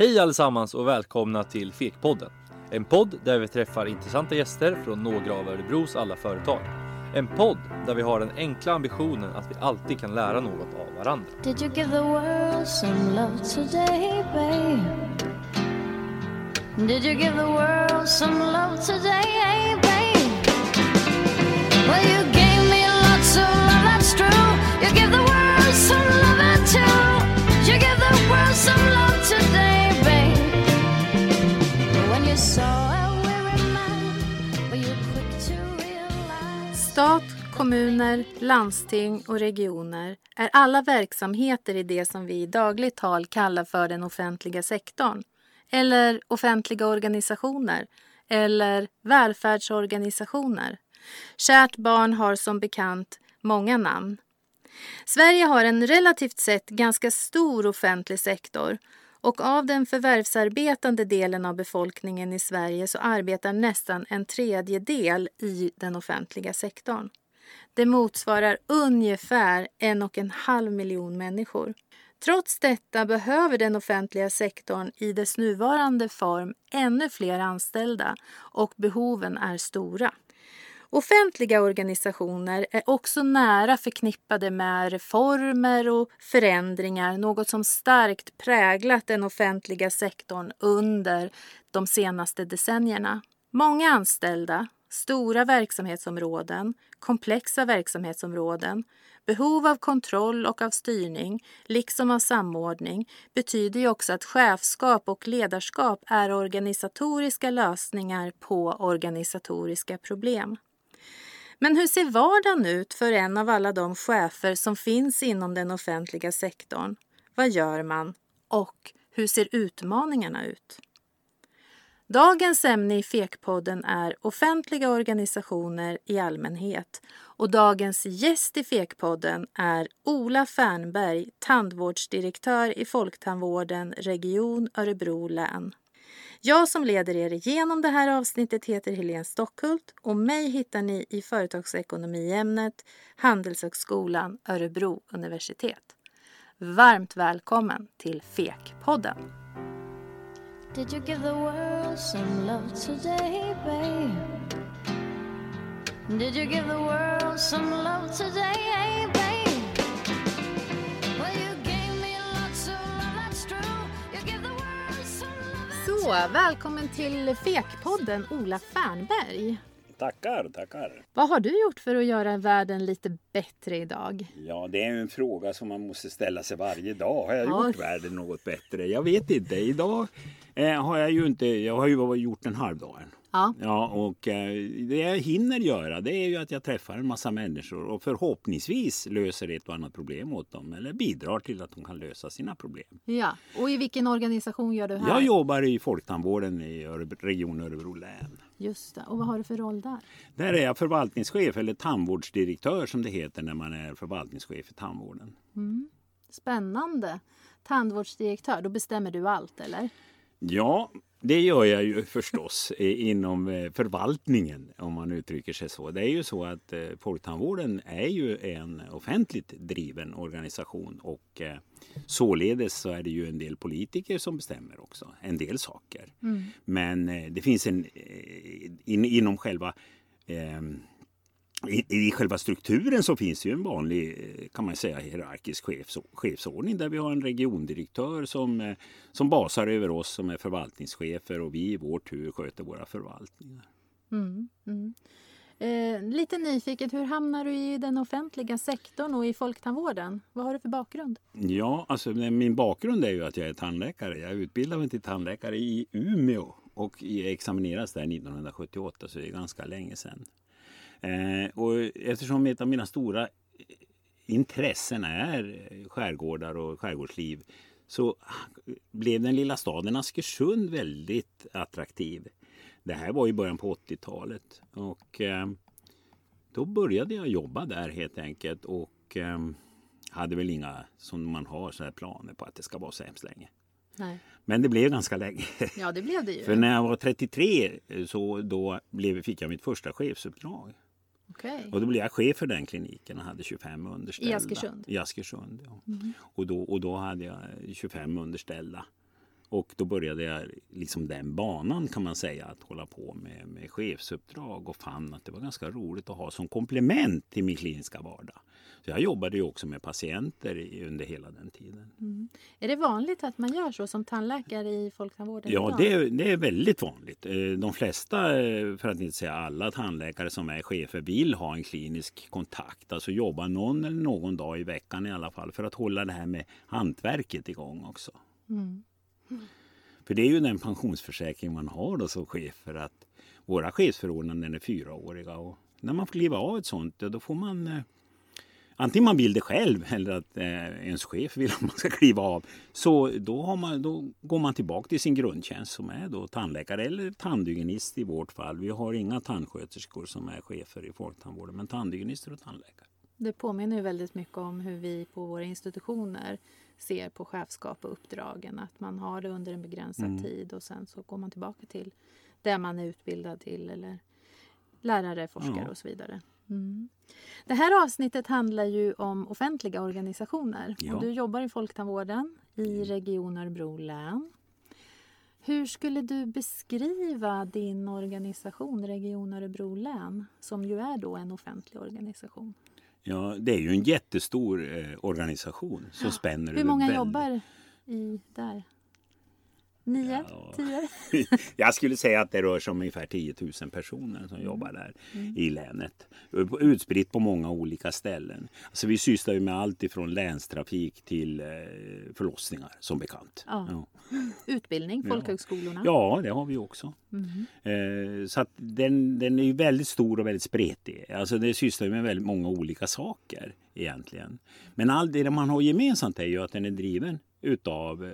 Hej allesammans och välkomna till Fekpodden. En podd där vi träffar intressanta gäster från några av Örebros alla företag. En podd där vi har den enkla ambitionen att vi alltid kan lära något av varandra. Did you give the world some love today, babe? Did you give the world some love today, babe? Well, you gave me lots of love, that's true. You give the world some love and too. Stat, kommuner, landsting och regioner är alla verksamheter i det som vi i dagligt tal kallar för den offentliga sektorn. Eller offentliga organisationer. Eller välfärdsorganisationer. Kärt barn har som bekant många namn. Sverige har en relativt sett ganska stor offentlig sektor och av den förvärvsarbetande delen av befolkningen i Sverige så arbetar nästan en tredjedel i den offentliga sektorn. Det motsvarar ungefär en och en halv miljon människor. Trots detta behöver den offentliga sektorn i dess nuvarande form ännu fler anställda och behoven är stora. Offentliga organisationer är också nära förknippade med reformer och förändringar, något som starkt präglat den offentliga sektorn under de senaste decennierna. Många anställda, stora verksamhetsområden, komplexa verksamhetsområden, behov av kontroll och av styrning, liksom av samordning, betyder ju också att chefskap och ledarskap är organisatoriska lösningar på organisatoriska problem. Men hur ser vardagen ut för en av alla de chefer som finns inom den offentliga sektorn? Vad gör man? Och hur ser utmaningarna ut? Dagens ämne i Fekpodden är offentliga organisationer i allmänhet och dagens gäst i Fekpodden är Ola Fernberg, tandvårdsdirektör i Folktandvården, Region Örebro län. Jag som leder er igenom det här avsnittet heter Helene Stockhult och mig hittar ni i företagsekonomiämnet Handelshögskolan Örebro universitet. Varmt välkommen till Fekpodden! Did you give the world some love today, babe? Did you give the world some love today, babe? Så, välkommen till Fekpodden Ola Fernberg. Tackar, tackar. Vad har du gjort för att göra världen lite bättre idag? Ja, det är en fråga som man måste ställa sig varje dag. Har jag Ja. gjort världen något bättre? Jag vet inte. Idag eh, har jag ju inte, jag har ju gjort en halvdag än. Ja. Ja, och eh, det jag hinner göra det är ju att jag träffar en massa människor och förhoppningsvis löser ett och annat problem åt dem eller bidrar till att de kan lösa sina problem. Ja, och i vilken organisation gör du här? Jag jobbar i Folktandvården i Örebro, Region Örebro län. Just det. Och vad har du för roll där? Där är jag förvaltningschef eller tandvårdsdirektör som det heter när man är förvaltningschef i tandvården. Spännande. Tandvårdsdirektör, då bestämmer du allt eller? Ja, det gör jag ju förstås inom eh, förvaltningen om man uttrycker sig så. Det är ju så att eh, Folktandvården är ju en offentligt driven organisation och eh, således så är det ju en del politiker som bestämmer också en del saker. Men eh, det finns en in, inom själva i, I själva strukturen så finns det ju en vanlig eh, kan man säga hierarkisk chefs, chefsordning där vi har en regiondirektör som, eh, som basar över oss som är förvaltningschefer och vi i vår tur sköter våra förvaltningar. Eh, lite nyfiket, hur hamnar du i den offentliga sektorn och i folktandvården? Vad har du för bakgrund? Ja, alltså min bakgrund är ju att jag är tandläkare. Jag utbildade mig till tandläkare i Umeå och examinerades där 1978 så det är ganska länge sedan. Eh, och eftersom ett av mina stora intressen är skärgårdar och skärgårdsliv så blev den lilla staden Askersund väldigt attraktiv. Det här var i början på 80-talet och eh, då började jag jobba där helt enkelt och eh, hade väl inga som man har så här planer på att det ska vara så hemskt länge. Nej. Men det blev ganska länge. Ja, det blev det ju. För när jag var 33 så då blev, fick jag mitt första chefsuppdrag. Okej. Och då blev jag chef för den kliniken och hade 25 underställda. I Askersund? I Askersund, ja. Och, då, och då hade jag 25 underställda. Och då började jag liksom den banan kan man säga att hålla på med, med chefsuppdrag och fann att det var ganska roligt att ha som komplement till min kliniska vardag. Så jag jobbade ju också med patienter under hela den tiden. Är det vanligt att man gör så som tandläkare i folktandvården Ja, det är, det är väldigt vanligt. Eh, De flesta, eh, för att inte säga alla tandläkare som är chefer vill ha en klinisk kontakt. Alltså jobba någon eller någon dag i veckan i alla fall för att hålla det här med hantverket igång också. Mm. För det är ju den pensionsförsäkring man har då som chef för att våra chefsförordnanden är fyraåriga och när man får kliva av ett sånt då får man eh, Antingen man vill det själv eller att eh, ens chef vill att man ska kliva av. Så då, har man, då går man tillbaka till sin grundtjänst som är då tandläkare eller tandhygienist i vårt fall. Vi har inga tandsköterskor som är chefer i folktandvården men tandhygienister och tandläkare. Det påminner ju väldigt mycket om hur vi på våra institutioner ser på chefskap och uppdragen. Att man har det under en begränsad Mm. tid och sen så går man tillbaka till det man är utbildad till eller lärare, forskare Ja. och så vidare. Mm. Det här avsnittet handlar ju om offentliga organisationer. Ja. Och du jobbar i Folktandvården i Region Örebro län. Hur skulle du beskriva din organisation Region Örebro län som ju är då en offentlig organisation? Ja, det är ju en jättestor eh, organisation som spänner Hur många jobbar i där? Nio? Ja. Tio? Jag skulle säga att det rör sig om ungefär 10 000 personer som jobbar där i länet. Utspritt på många olika ställen. Alltså vi sysslar ju med allt ifrån länstrafik till eh, förlossningar som bekant. Ja. Ja. Utbildning, folkhögskolorna. Ja, det har vi också. Eh, så den, den är ju väldigt stor och väldigt spretig. Alltså det sysslar med väldigt många olika saker egentligen. Men allt det man har gemensamt är ju att den är driven utav eh,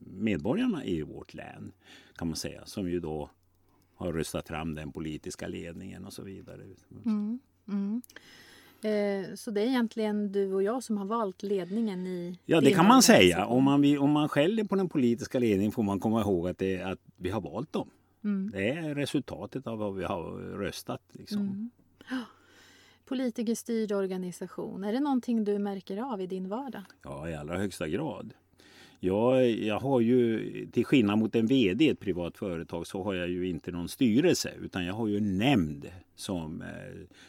medborgarna i vårt län kan man säga. Som ju då har röstat fram den politiska ledningen och så vidare. Mm. Mm. Eh, så det är egentligen du och jag som har valt ledningen i Ja, det kan man säga. Om man, om man skäller på den politiska ledningen får man komma ihåg att, det, att vi har valt dem. Mm. Det är resultatet av vad vi har röstat. Liksom. Politikerstyrd organisation. Är det någonting du märker av i din vardag? Ja, i allra högsta grad. Jag, jag har ju, till skillnad mot en VD i ett privat företag, så har jag ju inte någon styrelse utan jag har ju en nämnd som eh,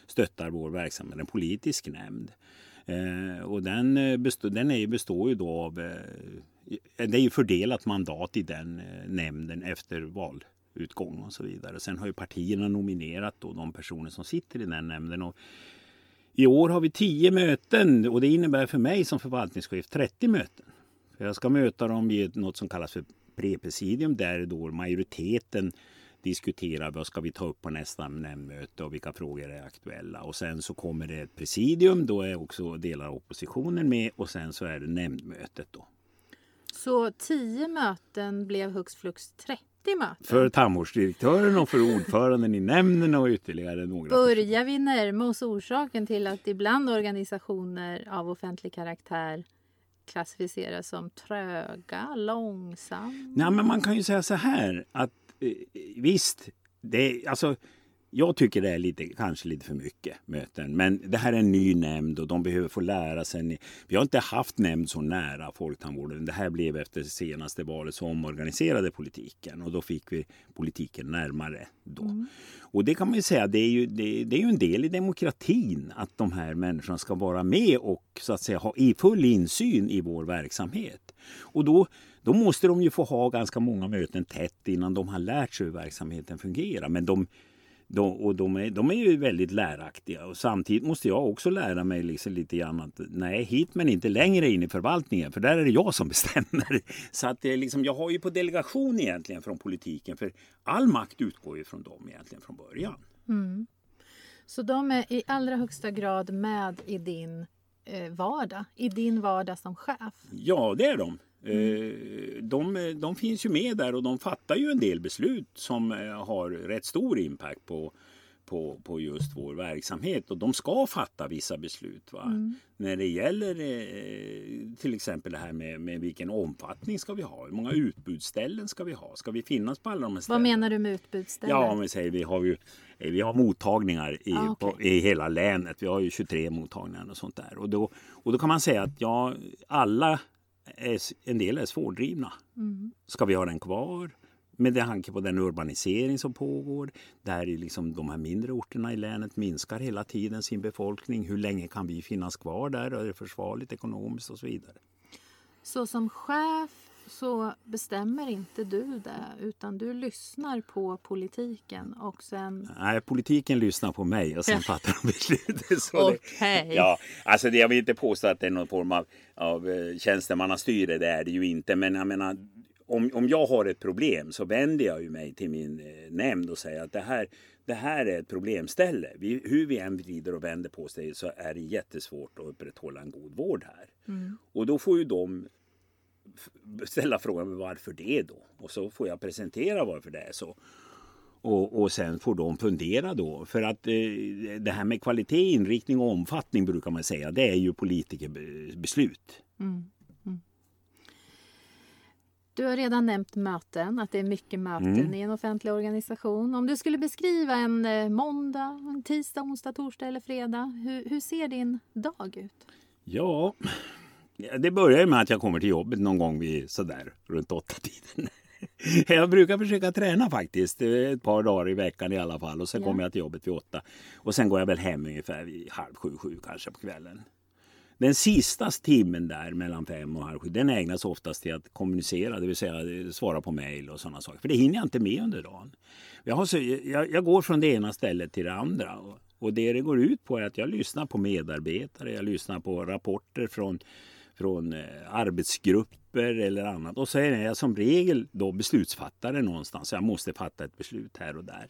stöttar vår verksamhet, en politisk nämnd. Eh, och den, eh, består, den är ju, består ju då av, det är ju fördelat mandat i den nämnden efter valutgång och så vidare. Sen har ju partierna nominerat då de personer som sitter i den nämnden. Och i år har vi 10 möten och det innebär för mig som förvaltningschef 30 möten. Jag ska möta dem i något som kallas för prepresidium där då majoriteten diskuterar vad ska vi ta upp på nästa nämndmöte och vilka frågor är aktuella. Och sen så kommer det ett presidium, då är också delar av oppositionen med och sen så är det nämndmötet då. Så 10 möten blev hux flux 30 möten. För tandvårdsdirektören och för ordföranden i nämnden och ytterligare några. Börjar vi närma oss orsaken till att ibland organisationer av offentlig karaktär klassificeras som tröga, långsamma? Nej, men man kan ju säga så här att eh, visst, det, alltså, jag tycker det är lite, kanske lite för mycket möten. Men det här är en ny nämnd och de behöver få lära sig. Vi har inte haft nämnd så nära folktandvården. Det här blev efter det senaste valet så omorganiserade politiken och då fick vi politiken närmare då. Och det kan man ju säga, det är ju, det, det är ju en del i demokratin att de här människorna ska vara med och så att säga ha i full insyn i vår verksamhet. Och då, då måste de ju få ha ganska många möten tätt innan de har lärt sig hur verksamheten fungerar. Men de, de, och de, är, de är ju väldigt läraktiga och samtidigt måste jag också lära mig liksom lite grann att nej, hit men inte längre in i förvaltningen för där är det jag som bestämmer. Så att det är liksom, jag har ju på delegation egentligen från politiken för all makt utgår ju från dem egentligen från början. Mm. Så de är i allra högsta grad med i din eh, vardag, i din vardag som chef. Ja, det är de. Eh, De, de finns ju med där och de fattar ju en del beslut som eh, har rätt stor impact på, på, på just vår verksamhet. Och de ska fatta vissa beslut. Va? När det gäller eh, till exempel det här med, med vilken omfattning ska vi ha? Hur många utbudsställen ska vi ha? Ska vi finnas på alla de här ställena? Vad menar du med utbudsställen? Ja, om vi säger vi har ju vi har mottagningar i, Ah, okej. på, i hela länet. Vi har ju 23 mottagningar och sånt där. Och då, och då kan man säga att ja, alla är, en del är svårdrivna. Ska vi ha den kvar? Med tanke på den urbanisering som pågår, där är liksom de här mindre orterna i länet minskar hela tiden sin befolkning. Hur länge kan vi finnas kvar där? Är det försvarligt ekonomiskt och så vidare? Så som chef så bestämmer inte du det utan du lyssnar på politiken och sen... Nej, politiken lyssnar på mig och sen fattar de beslutet. Okej. Ja, alltså det, jag vill inte påstå att det är någon form av, av eh, tjänstemannastyre, det är det ju inte. Men jag menar, om, om jag har ett problem så vänder jag ju mig till min eh, nämnd och säger att det här, det här är ett problemställe. Vi, hur vi än vrider och vänder på sig så är det jättesvårt att upprätthålla en god vård här. Och då får ju de ställa frågan varför det då? Och så får jag presentera varför det är så. Och, och sen får de fundera då. För att eh, det här med kvalitet, inriktning och omfattning brukar man säga. Det är ju politikerbeslut. Du har redan nämnt möten, att det är mycket möten Mm. i en offentlig organisation. Om du skulle beskriva en eh, måndag, en tisdag, onsdag, torsdag eller fredag. Hur, hur ser din dag ut? Ja, det börjar med att jag kommer till jobbet någon gång vid sådär runt åtta tiden. Jag brukar försöka träna faktiskt eh, ett par dagar i veckan i alla fall och sen Ja. kommer jag till jobbet vid åtta. Och sen går jag väl hem ungefär vid halv sju, sju kanske på kvällen. Den sista timmen där mellan fem och halv sju den ägnas oftast till att kommunicera, det vill säga eh, svara på mejl och sådana saker. För det hinner jag inte med under dagen. Jag, så, jag, jag går från det ena stället till det andra. Och, och det det går ut på är att jag lyssnar på medarbetare, jag lyssnar på rapporter från, från eh, arbetsgrupper eller annat. Och så är jag som regel då beslutsfattare någonstans. Jag måste fatta ett beslut här och där.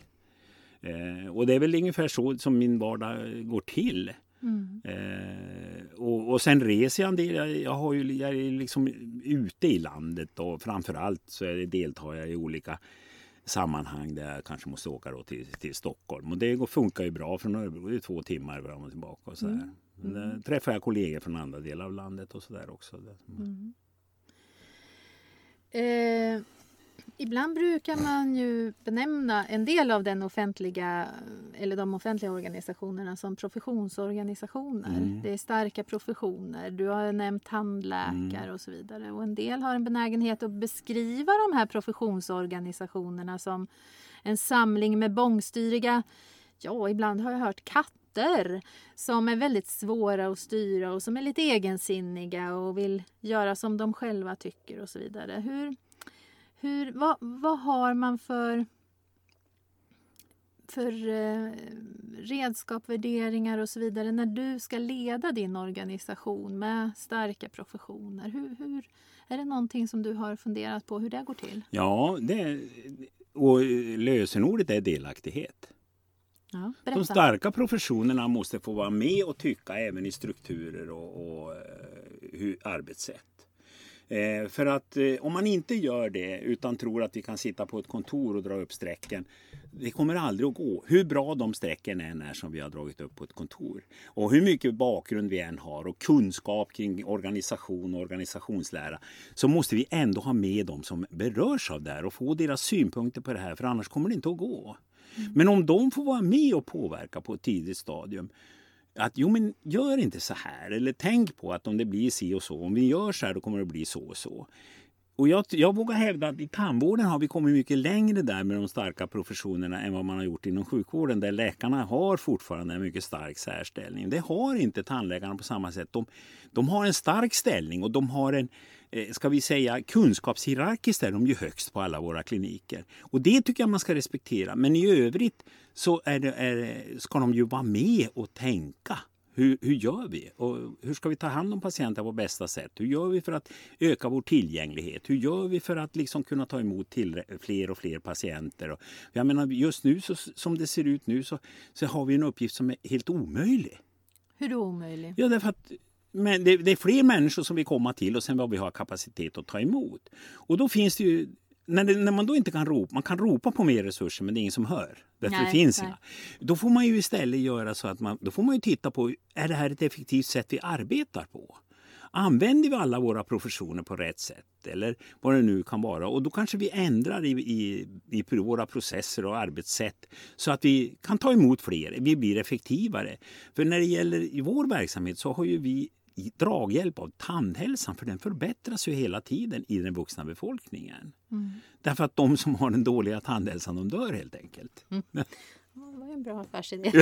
Eh, och det är väl ungefär så som min vardag går till. Eh, och, och sen reser jag en del. Jag, jag, har ju, jag är liksom ute i landet och framförallt så är det, deltar jag i olika sammanhang där jag kanske måste åka då till, till Stockholm. Och det går, funkar ju bra från Örebro. Det är två timmar fram och tillbaka. Och så där. Men Där träffar jag kollegor från andra delar av landet och så där också. Eh, ibland brukar man ju benämna en del av den offentliga eller de offentliga organisationerna som professionsorganisationer. Mm. Det är starka professioner. Du har nämnt tandläkare Mm. och så vidare. Och en del har en benägenhet att beskriva de här professionsorganisationerna som en samling med bångstyriga, ja ibland har jag hört krafter som är väldigt svåra att styra och som är lite egensinniga och vill göra som de själva tycker och så vidare. Hur, hur, vad, vad har man för, för eh, redskap, värderingar och så vidare när du ska leda din organisation med starka professioner? Hur, hur, är det någonting som du har funderat på hur det går till? Ja, det, och lösenordet är delaktighet. Ja, De starka professionerna måste få vara med och tycka även i strukturer och, och eh, hur, arbetssätt. Eh, för att eh, om man inte gör det utan tror att vi kan sitta på ett kontor och dra upp strecken. Det kommer aldrig att gå. Hur bra de strecken än är som vi har dragit upp på ett kontor. Och hur mycket bakgrund vi än har och kunskap kring organisation och organisationslära. Så måste vi ändå ha med dem som berörs av det här och få deras synpunkter på det här. För annars kommer det inte att gå. Mm. Men om de får vara med och påverka på ett tidigt stadium att jo men gör inte så här eller tänk på att om det blir si och så, om vi gör så här då kommer det bli så och så. Och jag, jag vågar hävda att i tandvården har vi kommit mycket längre där med de starka professionerna än vad man har gjort inom sjukvården där läkarna har fortfarande en mycket stark särställning. Det har inte tandläkarna på samma sätt. De, de har en stark ställning och de har en, eh, ska vi säga, kunskapshierarkiskt är de ju högst på alla våra kliniker. Och det tycker jag man ska respektera. Men i övrigt så är det, är, ska de ju vara med och tänka. Hur, hur gör vi? Och hur ska vi ta hand om patienter på bästa sätt? Hur gör vi för att öka vår tillgänglighet? Hur gör vi för att liksom kunna ta emot till, fler och fler patienter? Och jag menar, just nu, så, som det ser ut nu, så, så har vi en uppgift som är helt omöjlig. Hur är omöjlig? Ja, därför att men det, det är fler människor som vill komma till och sen vad vi har kapacitet att ta emot. Och då finns det ju när, det, när man då inte kan ropa, man kan ropa på mer resurser men det är ingen som hör. Därför Nej, det finns nej. inga. Då får man ju istället göra så att man, då får man ju titta på, är det här ett effektivt sätt vi arbetar på? Använder vi alla våra professioner på rätt sätt? Eller vad det nu kan vara. Och då kanske vi ändrar i, i, i våra processer och arbetssätt så att vi kan ta emot fler. Vi blir effektivare. För när det gäller i vår verksamhet så har ju vi draghjälp av tandhälsan för den förbättras ju hela tiden i den vuxna befolkningen. Därför att de som har den dåliga tandhälsan de dör helt enkelt. Ja, Det var en bra affärsidé.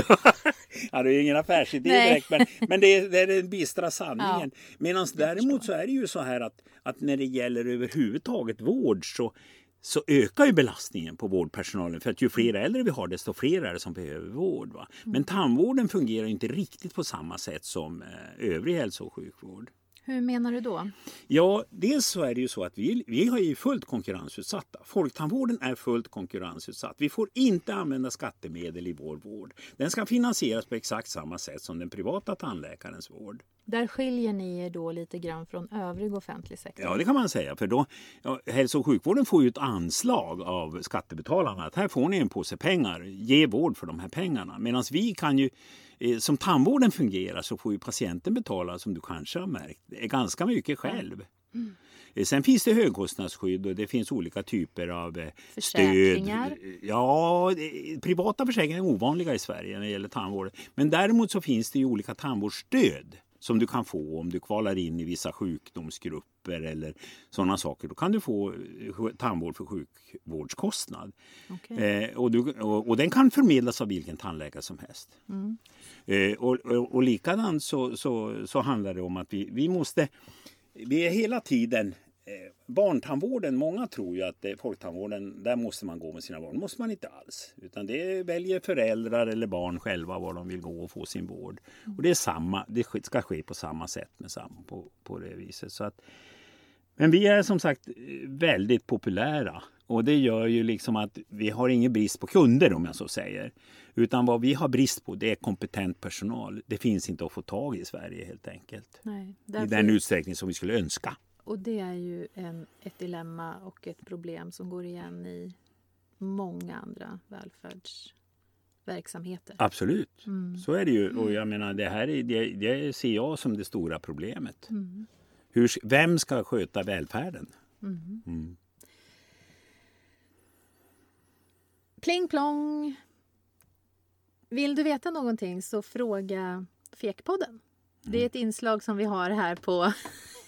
Ja, det är ingen affärsidé Nej. direkt men, men det, är, det är den bistra sanningen. Medan däremot så är det ju så här att, att när det gäller överhuvudtaget vård så, så ökar ju belastningen på vårdpersonalen. För att ju fler äldre vi har desto fler är det som behöver vård. Va? Men tandvården fungerar inte riktigt på samma sätt som eh, övrig hälso och sjukvård. Hur menar du då? Ja, dels så är det ju så att vi, vi är fullt konkurrensutsatta. Folktandvården är fullt konkurrensutsatt. Vi får inte använda skattemedel i vår vård. Den ska finansieras på exakt samma sätt som den privata tandläkarens vård. Där skiljer ni er då lite grann från övrig offentlig sektor. Ja, det kan man säga. För då, ja, hälso och sjukvården får ju ett anslag av skattebetalarna. Att här får ni en påse pengar, ge vård för de här pengarna. Medan vi kan ju, som tandvården fungerar så får ju patienten betala, som du kanske har märkt, eh, ganska mycket själv. Eh, Sen finns det högkostnadsskydd och det finns olika typer av eh, stöd. Ja, eh, privata försäkringar är ovanliga i Sverige när det gäller tandvård. Men däremot så finns det ju olika tandvårdsstöd som du kan få om du kvalar in i vissa sjukdomsgrupper eller sådana saker. Då kan du få eh, tandvård för sjukvårdskostnad. Okej. Eh, och, du, och, och den kan förmedlas av vilken tandläkare som helst. Eh, och, och, och likadant så, så, så handlar det om att vi, vi måste... Vi är hela tiden... Eh, barntandvården, många tror ju att eh, folktandvården, där måste man gå med sina barn. Det måste man inte alls. Utan det väljer föräldrar eller barn själva var de vill gå och få sin vård. Och det är samma, det ska ske på samma sätt med samma, på, på det viset. Så att, men vi är som sagt eh, väldigt populära och det gör ju liksom att vi har ingen brist på kunder om jag så säger. Utan vad vi har brist på det är kompetent personal. Det finns inte att få tag i i Sverige helt enkelt. Nej, I därför, den utsträckning som vi skulle önska. och det är ju en, ett dilemma och ett problem som går igen i många andra välfärdsverksamheter. Absolut, Mm. så är det ju. Och jag menar det här är, det, det ser jag som det stora problemet. Mm. Hur, vem ska sköta välfärden? Mm. Mm. Pling plong! Vill du veta någonting så fråga Fekpodden. Det är ett inslag som vi har här på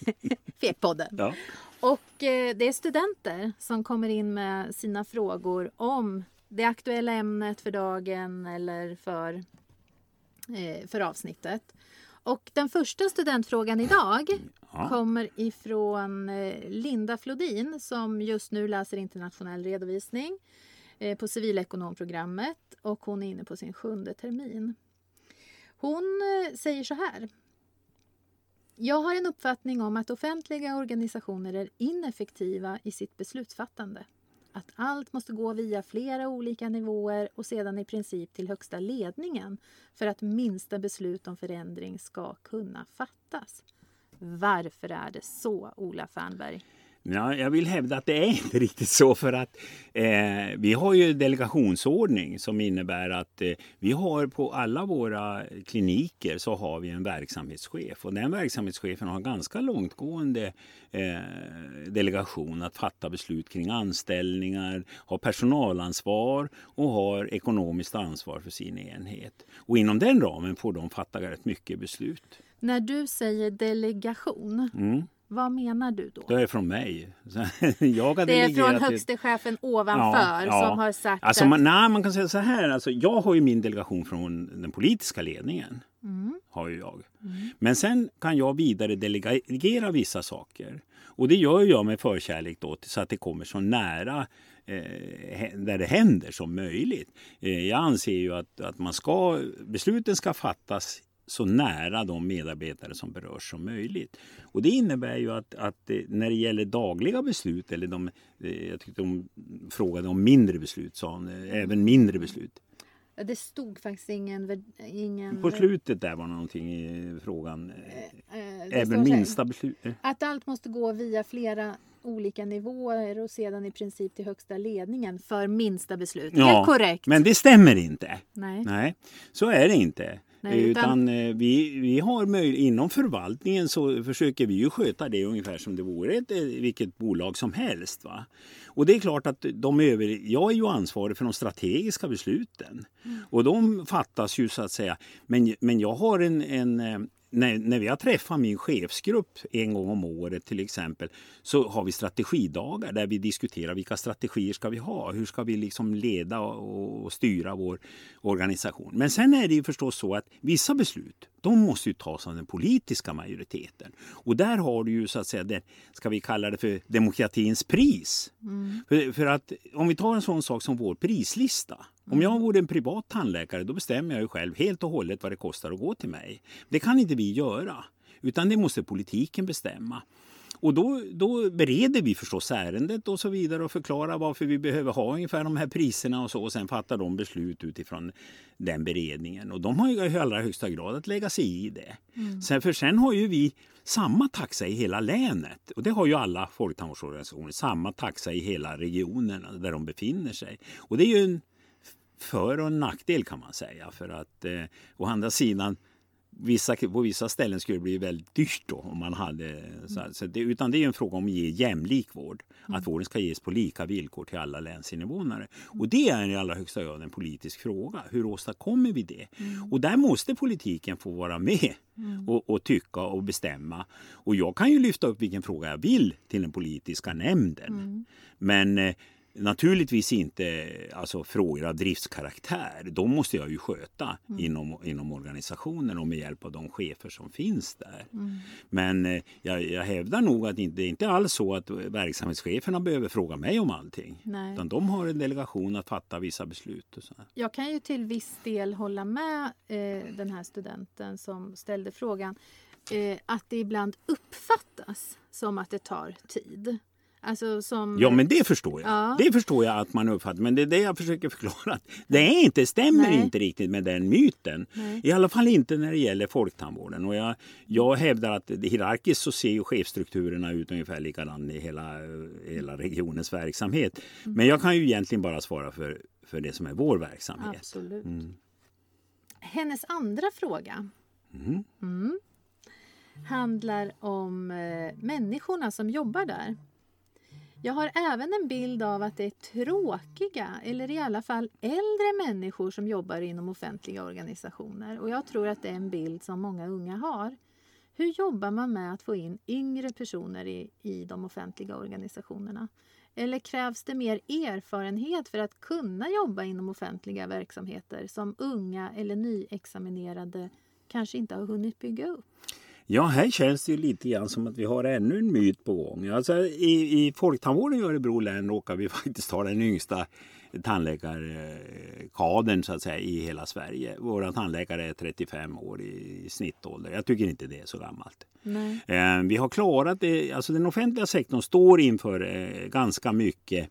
Fekpodden. Ja. Och eh, det är studenter som kommer in med sina frågor om det aktuella ämnet för dagen eller för, eh, för avsnittet. Och den första studentfrågan idag Ja. kommer ifrån eh, Linda Flodin som just nu läser internationell redovisning Eh, på civilekonomprogrammet och hon är inne på sin sjunde termin. Hon eh, säger så här. Jag har en uppfattning om att offentliga organisationer är ineffektiva i sitt beslutsfattande. Att allt måste gå via flera olika nivåer och sedan i princip till högsta ledningen för att minsta beslut om förändring ska kunna fattas. Varför är det så, Ola Fernberg? Ja, jag vill hävda att det är inte riktigt så för att eh, vi har ju delegationsordning som innebär att eh, vi har på alla våra kliniker så har vi en verksamhetschef och den verksamhetschefen har ganska långtgående eh, delegation att fatta beslut kring anställningar, har personalansvar och har ekonomiskt ansvar för sin enhet. Och inom den ramen får de fatta rätt mycket beslut. När du säger delegation, Mm. Vad menar du då? Det är från mig. Jag har Det är från högste chefen ovanför som har sagt alltså, att... man, nej, man kan säga så här. Alltså, jag har ju min delegation från den politiska ledningen. Mm. Har ju jag. Men sen kan jag vidare delegera vissa saker. Och det gör jag med förkärlek då, så att det kommer så nära eh, där det händer som möjligt. Eh, jag anser ju att, att man ska, besluten ska fattas så nära de medarbetare som berörs som möjligt. Och det innebär ju att, att eh, när det gäller dagliga beslut, eller de, eh, jag tyckte de frågade om mindre beslut, sa hon, eh, även mindre beslut. Det stod faktiskt ingen... ingen På slutet där var någonting i frågan. det Även minsta beslut. Att allt måste gå via flera olika nivåer och sedan i princip till högsta ledningen för minsta beslut. Helt korrekt. Men det stämmer inte. Nej. Nej, så är det inte. Nej, utan utan- eh, vi, vi har möj- inom förvaltningen så försöker vi ju sköta det ungefär som det vore ett, eh, vilket bolag som helst. Va? Och det är klart att de över, jag är ju ansvarig för de strategiska besluten. Mm. Och de fattas ju så att säga. Men, men jag har en, en, eh, när, när vi har träffat min chefsgrupp en gång om året till exempel så har vi strategidagar där vi diskuterar vilka strategier ska vi ha? Hur ska vi liksom leda och, och styra vår organisation? Men sen är det ju förstås så att vissa beslut de måste ju tas av den politiska majoriteten. Och där har du ju så att säga, det, ska vi kalla det för demokratins pris. För, för att om vi tar en sån sak som vår prislista. Om jag vore en privat tandläkare då bestämmer jag ju själv helt och hållet vad det kostar att gå till mig. Det kan inte vi göra. Utan det måste politiken bestämma. Och då, då bereder vi förstås ärendet och så vidare och förklarar varför vi behöver ha ungefär de här priserna och så. Och sen fattar de beslut utifrån den beredningen. Och de har ju i allra högsta grad att lägga sig i det. Sen, för sen har ju vi samma taxa i hela länet. Och det har ju alla folktandvårdsorganisationer. Samma taxa i hela regionen där de befinner sig. Och det är ju en för och en nackdel kan man säga. För att eh, å andra sidan Vissa, på vissa ställen skulle det bli väldigt dyrt då om man hade så, här, så det, utan det är en fråga om att ge jämlik vård. Att vården ska ges på lika villkor till alla länsinvånare. Och det är i allra högsta grad en politisk fråga. Hur åstadkommer vi det? Och där måste politiken få vara med och, och tycka och bestämma. Och jag kan ju lyfta upp vilken fråga jag vill till den politiska nämnden. Men eh, Naturligtvis inte alltså, frågor av driftskaraktär. De måste jag ju sköta inom, inom organisationen och med hjälp av de chefer som finns där. Men eh, jag, jag hävdar nog att inte, det är inte alls så att verksamhetscheferna behöver fråga mig om allting. Nej. Utan de har en delegation att fatta vissa beslut. Och så. Jag kan ju till viss del hålla med eh, den här studenten som ställde frågan eh, att det ibland uppfattas som att det tar tid. Alltså som... Ja, men det förstår jag. Ja. Det förstår jag att man uppfattar. Men det är det jag försöker förklara. Att det är inte, stämmer Nej. inte riktigt med den myten. Nej. I alla fall inte när det gäller folktandvården. Och jag, jag hävdar att hierarkiskt så ser ju chefstrukturerna ut ungefär likadant i hela, hela regionens verksamhet. Mm. Men jag kan ju egentligen bara svara för, för det som är vår verksamhet. Absolut. Hennes andra fråga Mm. handlar om eh, människorna som jobbar där. Jag har även en bild av att det är tråkiga, eller i alla fall äldre människor som jobbar inom offentliga organisationer. Och jag tror att det är en bild som många unga har. Hur jobbar man med att få in yngre personer i, i de offentliga organisationerna? Eller krävs det mer erfarenhet för att kunna jobba inom offentliga verksamheter som unga eller nyexaminerade kanske inte har hunnit bygga upp? Ja, här känns det ju lite grann som att vi har ännu en myt på gång. Alltså, i, I folktandvården i Örebro län råkar vi faktiskt ha den yngsta tandläkarkadern så att säga, i hela Sverige. Våra tandläkare är 35 år i snittålder. Jag tycker inte det är så gammalt. Nej. Eh, Vi har klarat det. Alltså den offentliga sektorn står inför eh, ganska mycket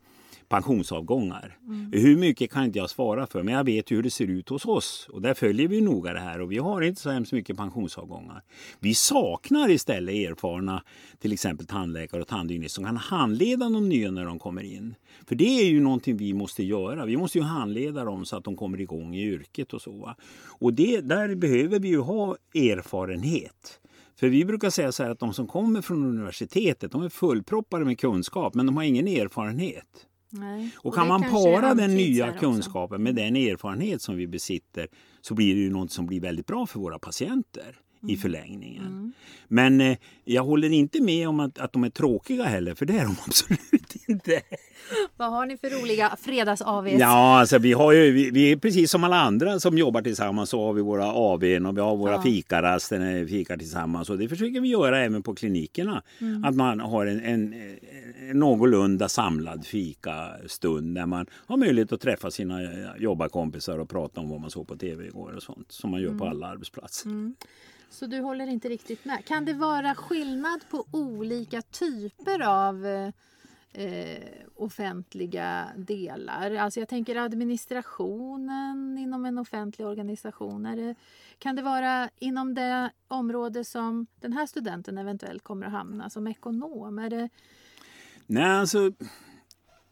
pensionsavgångar. Hur mycket kan inte jag svara för, men jag vet ju hur det ser ut hos oss. Och där följer vi noga det här och vi har inte så hemskt mycket pensionsavgångar. Vi saknar istället erfarna till exempel tandläkare och tandhygienister som kan handleda de nya när de kommer in. För det är ju någonting vi måste göra. Vi måste ju handleda dem så att de kommer igång i yrket och så. va. Och det, där behöver vi ju ha erfarenhet. För vi brukar säga så här att de som kommer från universitetet de är fullproppade med kunskap men de har ingen erfarenhet. Nej. Och kan det man para den nya kunskapen med den erfarenhet som vi besitter så blir det ju något som blir väldigt bra för våra patienter. I förlängningen. Men eh, jag håller inte med om att, att de är tråkiga heller, för det är de absolut inte. Vad har ni för roliga fredags-AVs? Ja, alltså vi, har ju, vi, vi är precis som alla andra som jobbar tillsammans så har vi våra AWn och vi har våra Ja. fikaraster när vi fikar tillsammans och det försöker vi göra även på klinikerna. Mm. Att man har en, en, en någorlunda samlad fikastund där man har möjlighet att träffa sina jobbarkompisar och prata om vad man såg på tv igår och sånt som man gör Mm. på alla arbetsplatser. Så du håller inte riktigt med. Kan det vara skillnad på olika typer av eh, offentliga delar? Alltså jag tänker administrationen inom en offentlig organisation. Det, kan det vara inom det område som den här studenten eventuellt kommer att hamna som ekonom? Är det, Nej, alltså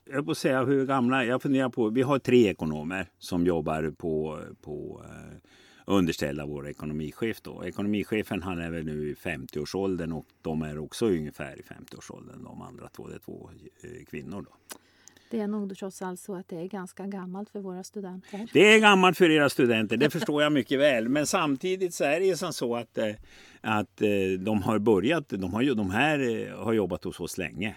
jag får säga hur gamla, jag funderar på, vi har tre ekonomer som jobbar på, på eh, underställda vår ekonomichef. Då. Ekonomichefen han är väl nu i 50-årsåldern och de är också ungefär i 50-årsåldern de andra två, det är två eh, kvinnor. Då. Det är nog trots allt så att det är ganska gammalt för våra studenter. Det är gammalt för era studenter, det förstår jag mycket väl. Men samtidigt så är det ju som så att, eh, att eh, de har börjat, de, har de här har jobbat hos oss länge.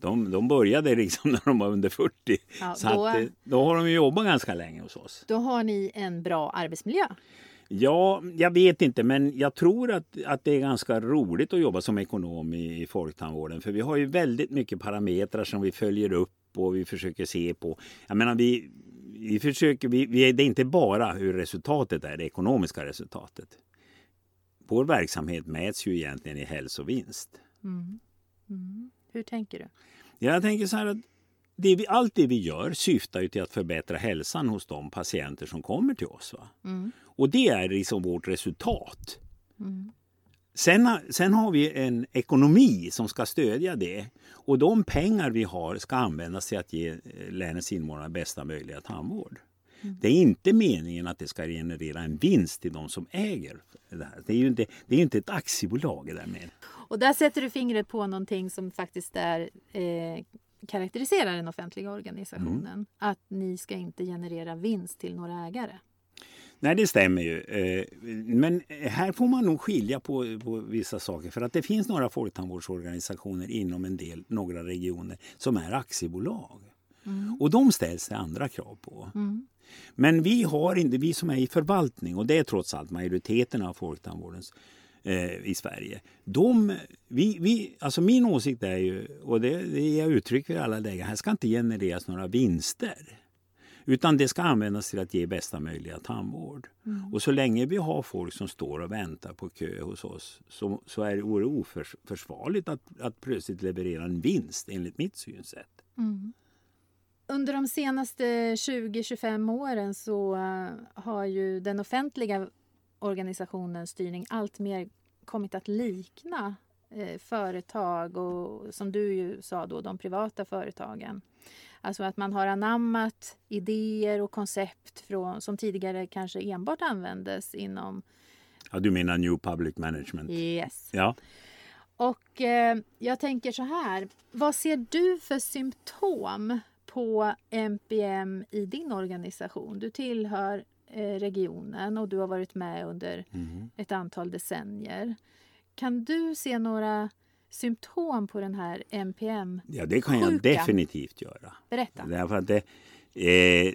De, de började liksom när de var under 40. Ja, så då- att, eh, då har de jobbat ganska länge hos oss. Då har ni en bra arbetsmiljö. Ja, jag vet inte, men jag tror att, att det är ganska roligt att jobba som ekonom i, i folktandvården. För vi har ju väldigt mycket parametrar som vi följer upp och vi försöker se på. Jag menar, vi, vi försöker, vi, vi, det är inte bara hur resultatet är, det ekonomiska resultatet. Vår verksamhet mäts ju egentligen i hälsovinst. Hur tänker du? Jag tänker så här att det vi, allt det vi gör syftar ju till att förbättra hälsan hos de patienter som kommer till oss. Va? Och det är liksom vårt resultat. Sen, sen har vi en ekonomi som ska stödja det. Och de pengar vi har ska användas till att ge eh, länets invånare bästa möjliga tandvård. Det är inte meningen att det ska generera en vinst till de som äger det här. Det är ju inte, det är inte ett aktiebolag det där med. Och där sätter du fingret på någonting som faktiskt är, eh, karaktäriserar den offentliga organisationen. Att ni ska inte generera vinst till några ägare. Nej, det stämmer ju. Eh, Men här får man nog skilja på, på vissa saker. För att det finns några folktandvårdsorganisationer inom en del, några regioner som är aktiebolag. Och de ställs det andra krav på. Men vi har inte, vi som är i förvaltning, och det är trots allt majoriteten av folktandvårdens eh, i Sverige. De, vi, vi, alltså min åsikt är ju, och det, det jag uttrycker i alla lägen, här ska inte genereras några vinster. Utan det ska användas till att ge bästa möjliga tandvård. Och så länge vi har folk som står och väntar på kö hos oss så, så är det oförsvarligt att, att plötsligt leverera en vinst enligt mitt synsätt. Under de senaste 20-25 åren så eh, har ju den offentliga organisationens styrning allt mer kommit att likna eh, företag och som du ju sa då, de privata företagen. Alltså att man har anammat idéer och koncept från, som tidigare kanske enbart användes inom Ja, du menar New Public Management? yes. Ja. Och eh, jag tänker så här, vad ser du för symptom på MPM i din organisation? Du tillhör regionen och du har varit med under ett antal decennier. Kan du se några symptom på den här MPM? ja, det kan jag definitivt göra. Berätta. Därför att det, eh,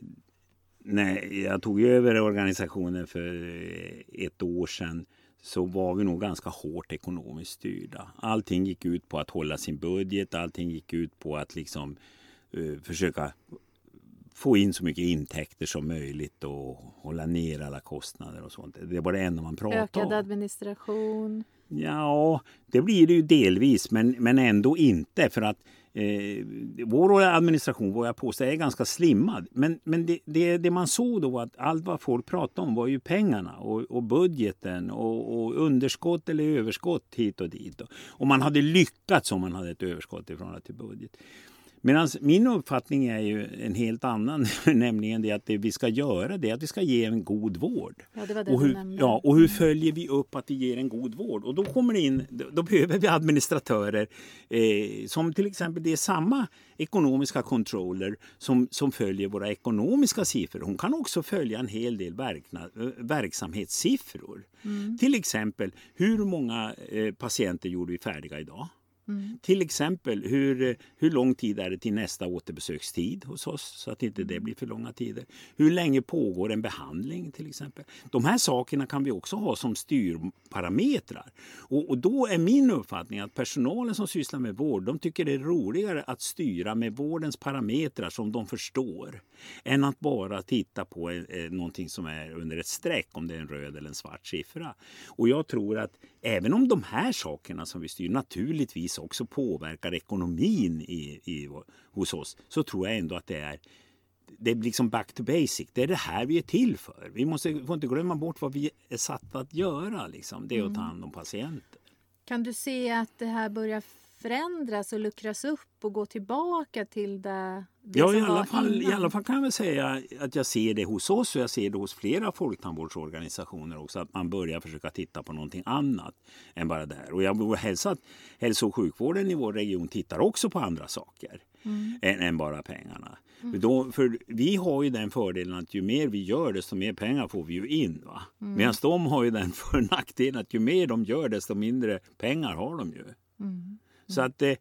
när jag tog över organisationen för eh, ett år sedan så var vi nog ganska hårt ekonomiskt styrda. Allting gick ut på att hålla sin budget, allting gick ut på att liksom eh, försöka få in så mycket intäkter som möjligt och hålla ner alla kostnader och sånt. Det var det enda man pratade Ökad om. administration? Ja, det blir det ju delvis, men, men ändå inte. För att eh, vår administration, vad jag påstår, är ganska slimmad. Men, men det, det, det man såg då var att allt vad folk pratade om var ju pengarna och, och budgeten och, och underskott eller överskott hit och dit. Och man hade lyckats om man hade ett överskott i förhållande till budget. Medan min uppfattning är ju en helt annan, nämligen det att det vi ska göra det är att vi ska ge en god vård. Ja, det var det och, hur, ja, och hur följer vi upp att vi ger en god vård? Och då kommer in, då, behöver vi administratörer eh, som till exempel det är samma ekonomiska controller som, som följer våra ekonomiska siffror. Hon kan också följa en hel del verkna, eh, verksamhetssiffror. Till exempel, hur många eh, patienter gjorde vi färdiga idag? Till exempel, hur, eh, hur lång tid är det till nästa återbesökstid hos oss så att inte det blir för långa tider? Hur länge pågår en behandling till exempel? De här sakerna kan vi också ha som styrparametrar. Och, och då är min uppfattning att personalen som sysslar med vård, de tycker det är roligare att styra med vårdens parametrar som de förstår än att bara titta på eh, någonting som är under ett streck, om det är en röd eller en svart siffra. Och jag tror att även om de här sakerna som vi styr naturligtvis också påverkar ekonomin i, i, hos oss, så tror jag ändå att det är det är liksom back to basic. Det är det här vi är till för. Vi måste, får inte glömma bort vad vi är satta att göra. Liksom. Det är att ta hand om patienter. Kan du se att det här börjar förändras och luckras upp och gå tillbaka till det, det Ja, som i alla, var fall, i innan? alla fall kan jag väl säga att jag ser det hos oss och jag ser det hos flera folktandvårdsorganisationer också. Att man börjar försöka titta på någonting annat än bara det här. Och jag vill hälsa att hälso och sjukvården i vår region tittar också på andra saker än, än bara pengarna. För Då, för vi har ju den fördelen att ju mer vi gör desto mer pengar får vi ju in. Va? Medan de har ju den för nackdelen att ju mer de gör desto mindre pengar har de ju. Så att eh, eh,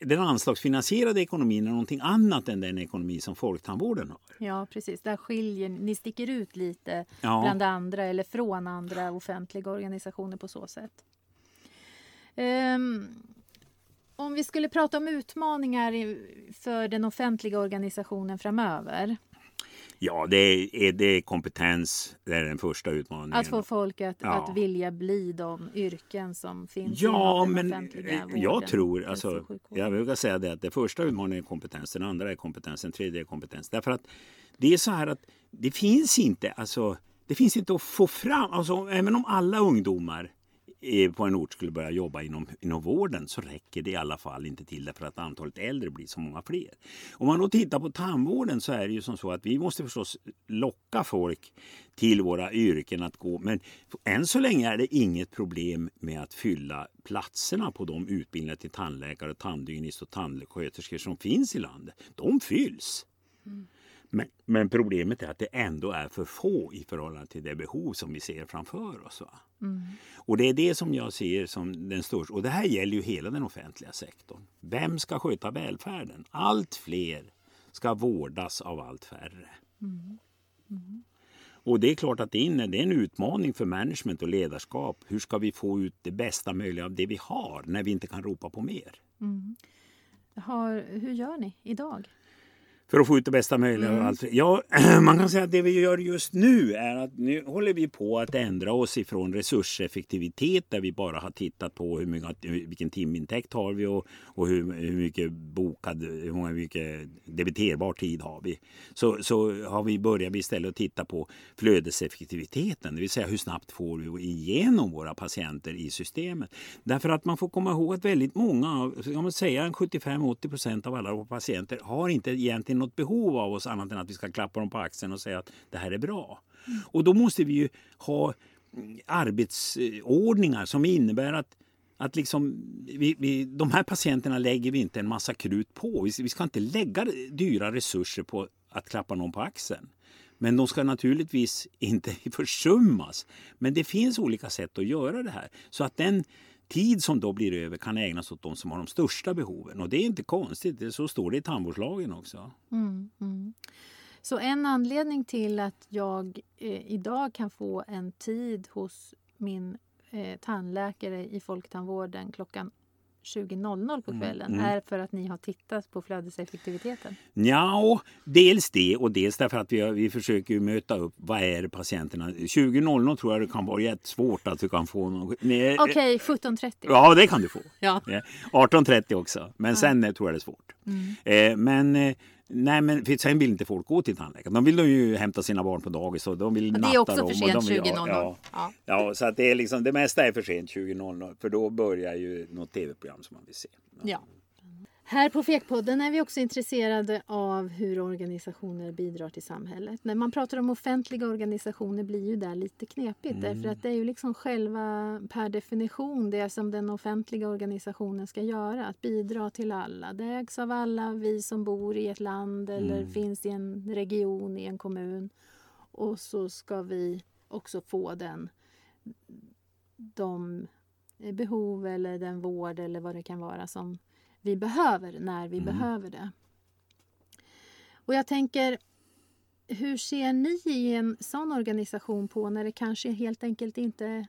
den anslagsfinansierade ekonomin är någonting annat än den ekonomi som folktandvården har. Ja, precis. Där skiljer ni sticker ut lite Ja. bland andra eller från andra offentliga organisationer på så sätt. Ehm, om vi skulle prata om utmaningar för den offentliga organisationen framöver. Ja, det är, det är kompetens. Det är den första utmaningen. Att få folk att, Ja. att vilja bli de yrken som finns Ja, inom den men offentliga vården, jag tror, alltså, jag brukar säga det att det första utmaningen är kompetens, den andra är kompetens, den tredje är kompetens. Därför att det är så här att det finns inte, alltså, det finns inte att få fram, alltså, även om alla ungdomar Eh, på en ort skulle börja jobba inom, inom vården så räcker det i alla fall inte till därför att antalet äldre blir så många fler. Om man då tittar på tandvården så är det ju som så att vi måste förstås locka folk till våra yrken att gå. Men än så länge är det inget problem med att fylla platserna på de utbildningar till tandläkare, tandhygienist och tandsköterskor som finns i landet. De fylls. Mm. Men, men problemet är att det ändå är för få i förhållande till det behov som vi ser framför oss. Va? Och det är det som jag ser som den största. Och det här gäller ju hela den offentliga sektorn. Vem ska sköta välfärden? Allt fler ska vårdas av allt färre. Och det är klart att det är en- det är en utmaning för management och ledarskap. Hur ska vi få ut det bästa möjliga av det vi har när vi inte kan ropa på mer? Har, hur gör ni idag? För att få ut det bästa möjliga av allt. Ja, man kan säga att det vi gör just nu är att nu håller vi på att ändra oss ifrån resurseffektivitet där vi bara har tittat på hur mycket, vilken timintäkt har vi och, och hur, hur mycket bokad, hur många, mycket debiterbar tid har vi. Så, så har vi börjat istället att titta på flödeseffektiviteten, det vill säga hur snabbt får vi igenom våra patienter i systemet. Därför att man får komma ihåg att väldigt många, av- kan man säga en 75-80 procent av alla våra patienter har inte egentligen något behov av oss annat än att vi ska klappa dem på axeln och säga att det här är bra. Och då måste vi ju ha arbetsordningar som innebär att att liksom, vi, vi, de här patienterna lägger vi inte en massa krut på. Vi, vi ska inte lägga dyra resurser på att klappa någon på axeln. Men de ska naturligtvis inte försummas. Men det finns olika sätt att göra det här. Så att den tid som då blir över kan ägnas åt de som har de största behoven. Och det är inte konstigt, det, så står det i tandvårdslagen också. Mm, mm. Så en anledning till att jag eh, idag kan få en tid hos min eh, tandläkare i folktandvården klockan 20.00 på kvällen mm. är för att ni har tittat på flödeseffektiviteten. Ja, dels det och dels därför att vi, har- vi försöker möta upp vad är patienterna. 20.00 tror jag det kan vara jättesvårt att du kan få någon... Nej, Okej, 17.30. Ja, det kan du få. Ja. Ja, 18.30 också, men sen eh, tror jag det är svårt. Eh, men, eh, nej, men för sen vill inte folk gå till tandläkaren. De vill ju hämta sina barn på dagis och de vill Det natta är också dem. för sent de vill- 20.00. Ja, ja. ja, så att det, är liksom, det mesta är för sent 20.00 för då börjar ju något tv-program som man vill se. Ja. Här på Fekpodden är vi också intresserade av hur organisationer bidrar till samhället. När man pratar om offentliga organisationer blir ju det lite knepigt därför att det är ju liksom själva per definition det som den offentliga organisationen ska göra, att bidra till alla. Det ägs av alla vi som bor i ett land eller finns i en region, i en kommun. Och så ska vi också få den de behov eller den vård eller vad det kan vara som vi behöver när vi behöver det. Och jag tänker, hur ser ni i en sån organisation på när det kanske helt enkelt inte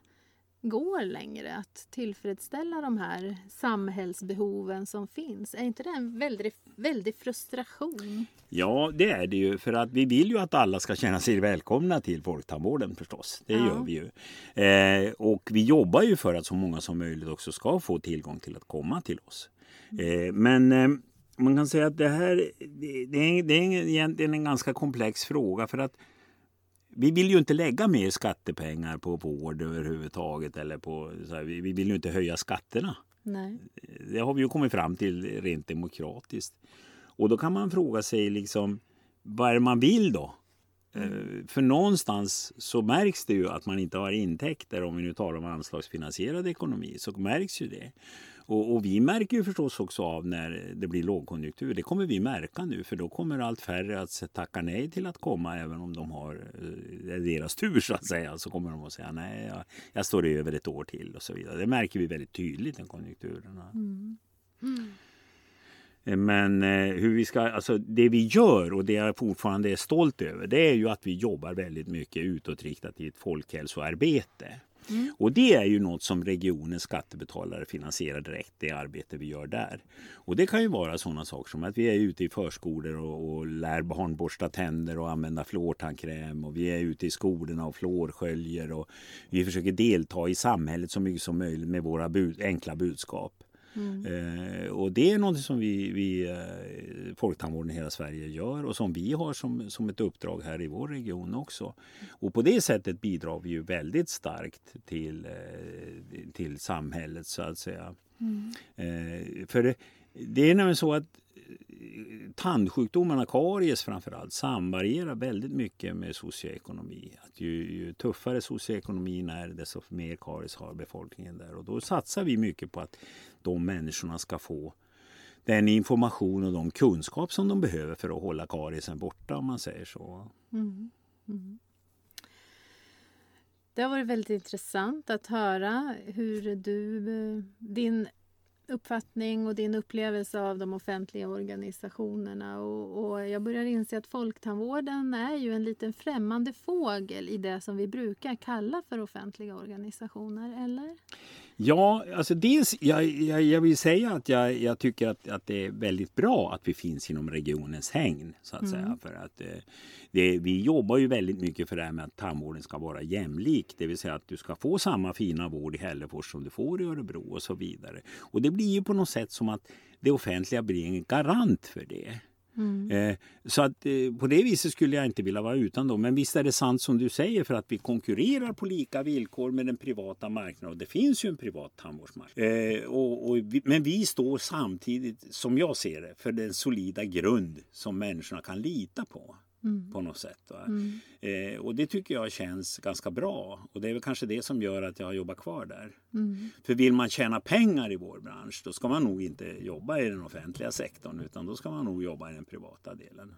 går längre att tillfredsställa de här samhällsbehoven som finns? Är inte det en väldig, väldig frustration? Ja, det är det ju. För att vi vill ju att alla ska känna sig välkomna till folktandvården förstås. Det Ja. gör vi ju. Eh, och vi jobbar ju för att så många som möjligt också ska få tillgång till att komma till oss. Eh, men eh, man kan säga att det här det, det är, det är egentligen en ganska komplex fråga. För att vi vill ju inte lägga mer skattepengar på vård överhuvudtaget. Eller på, så här, vi, vi vill ju inte höja skatterna. Nej. Det har vi ju kommit fram till rent demokratiskt. Och då kan man fråga sig liksom, vad är det man vill då? Eh, För någonstans så märks det ju att man inte har intäkter om vi nu talar om anslagsfinansierad ekonomi så märks ju det. Och, och vi märker ju förstås också av när det blir lågkonjunktur. Det kommer vi märka nu för då kommer allt färre att tacka nej till att komma även om de har eh, deras tur så att säga. Så kommer de att säga nej, jag, jag står över ett år till och så vidare. Det märker vi väldigt tydligt i konjunkturerna. Men eh, hur vi ska, alltså det vi gör och det jag fortfarande är stolt över det är ju att vi jobbar väldigt mycket utåtriktat i ett folkhälsoarbete. Mm. Och det är ju något som regionens skattebetalare finansierar direkt, det arbete vi gör där. Och det kan ju vara sådana saker som att vi är ute i förskolor och, och lär barn borsta tänder och använda fluortandkräm och vi är ute i skolorna och fluorsköljer och vi försöker delta i samhället så mycket som möjligt med våra bud, enkla budskap. Eh, och det är något som vi, vi eh, Folktandvården i hela Sverige gör och som vi har som, som ett uppdrag här i vår region också. Och på det sättet bidrar vi ju väldigt starkt till, eh, till samhället så att säga. Eh, för det, är nämligen så att tandsjukdomarna, karies framförallt, samvarierar väldigt mycket med socioekonomi. Att ju, ju tuffare socioekonomin är desto mer karies har befolkningen där. Och då satsar vi mycket på att de människorna ska få den information och de kunskap som de behöver för att hålla kariesen borta om man säger så. Mm, mm. Det har varit väldigt intressant att höra hur du, eh, din uppfattning och din upplevelse av de offentliga organisationerna. Och, och jag börjar inse att folktandvården är ju en liten främmande fågel i det som vi brukar kalla för offentliga organisationer, eller? Ja, alltså dels, jag, jag, jag vill säga att jag, jag tycker att, att det är väldigt bra att vi finns inom regionens hägn. Så att säga. För att, eh, det, vi jobbar ju väldigt mycket för det här med att tandvården ska vara jämlik. Det vill säga att du ska få samma fina vård i Hällefors som du får i Örebro och så vidare. Och det blir ju på något sätt som att det offentliga blir en garant för det. Mm. Eh, Så att eh, på det viset skulle jag inte vilja vara utan dem. Men visst är det sant som du säger för att vi konkurrerar på lika villkor med den privata marknaden. Och det finns ju en privat tandvårdsmarknad. Eh, och, och vi, men vi står samtidigt, som jag ser det, för den solida grund som människorna kan lita på. På något sätt. Va? Eh, och det tycker jag känns ganska bra. Och det är väl kanske det som gör att jag jobbar kvar där. För vill man tjäna pengar i vår bransch då ska man nog inte jobba i den offentliga sektorn utan då ska man nog jobba i den privata delen.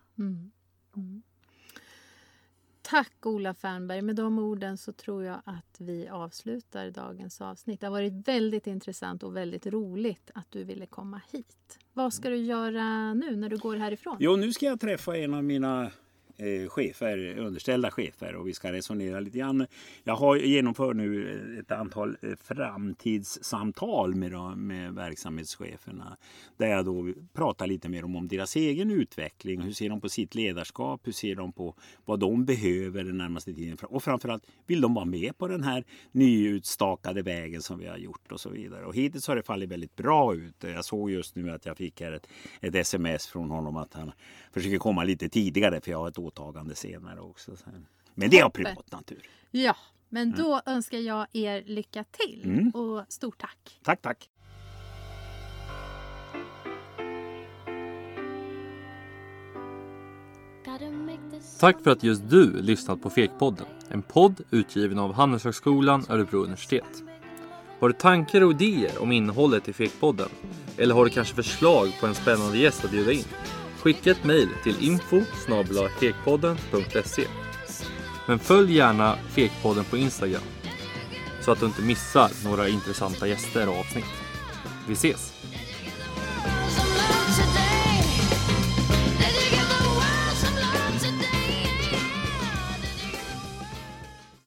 Tack Ola Fernberg. Med de orden så tror jag att vi avslutar dagens avsnitt. Det har varit väldigt intressant och väldigt roligt att du ville komma hit. Vad ska du göra nu när du går härifrån? Jo, nu ska jag träffa en av mina Eh, chefer, underställda chefer och vi ska resonera lite grann. Jag har genomför nu ett antal eh, framtidssamtal med, de- med verksamhetscheferna där jag då pratar lite mer om, om deras egen utveckling. Hur ser de på sitt ledarskap? Hur ser de på vad de behöver den närmaste tiden? Och framförallt, vill de vara med på den här nyutstakade vägen som vi har gjort och så vidare. Och hittills har det fallit väldigt bra ut. Jag såg just nu att jag fick här ett, ett sms från honom att han försöker komma lite tidigare för jag har ett åtagande senare också. Men det är av privat natur. Ja, men då önskar jag er lycka till Mm. och stort tack. Tack, tack. Tack för att just du lyssnat på Fekpodden. En podd utgiven av Handelshögskolan Örebro universitet. Har du tankar och idéer om innehållet i Fekpodden? Eller har du kanske förslag på en spännande gäst att bjuda in? Skicka ett mejl till info Men följ gärna Fekpodden på Instagram så att du inte missar några intressanta gäster och avsnitt. Vi ses!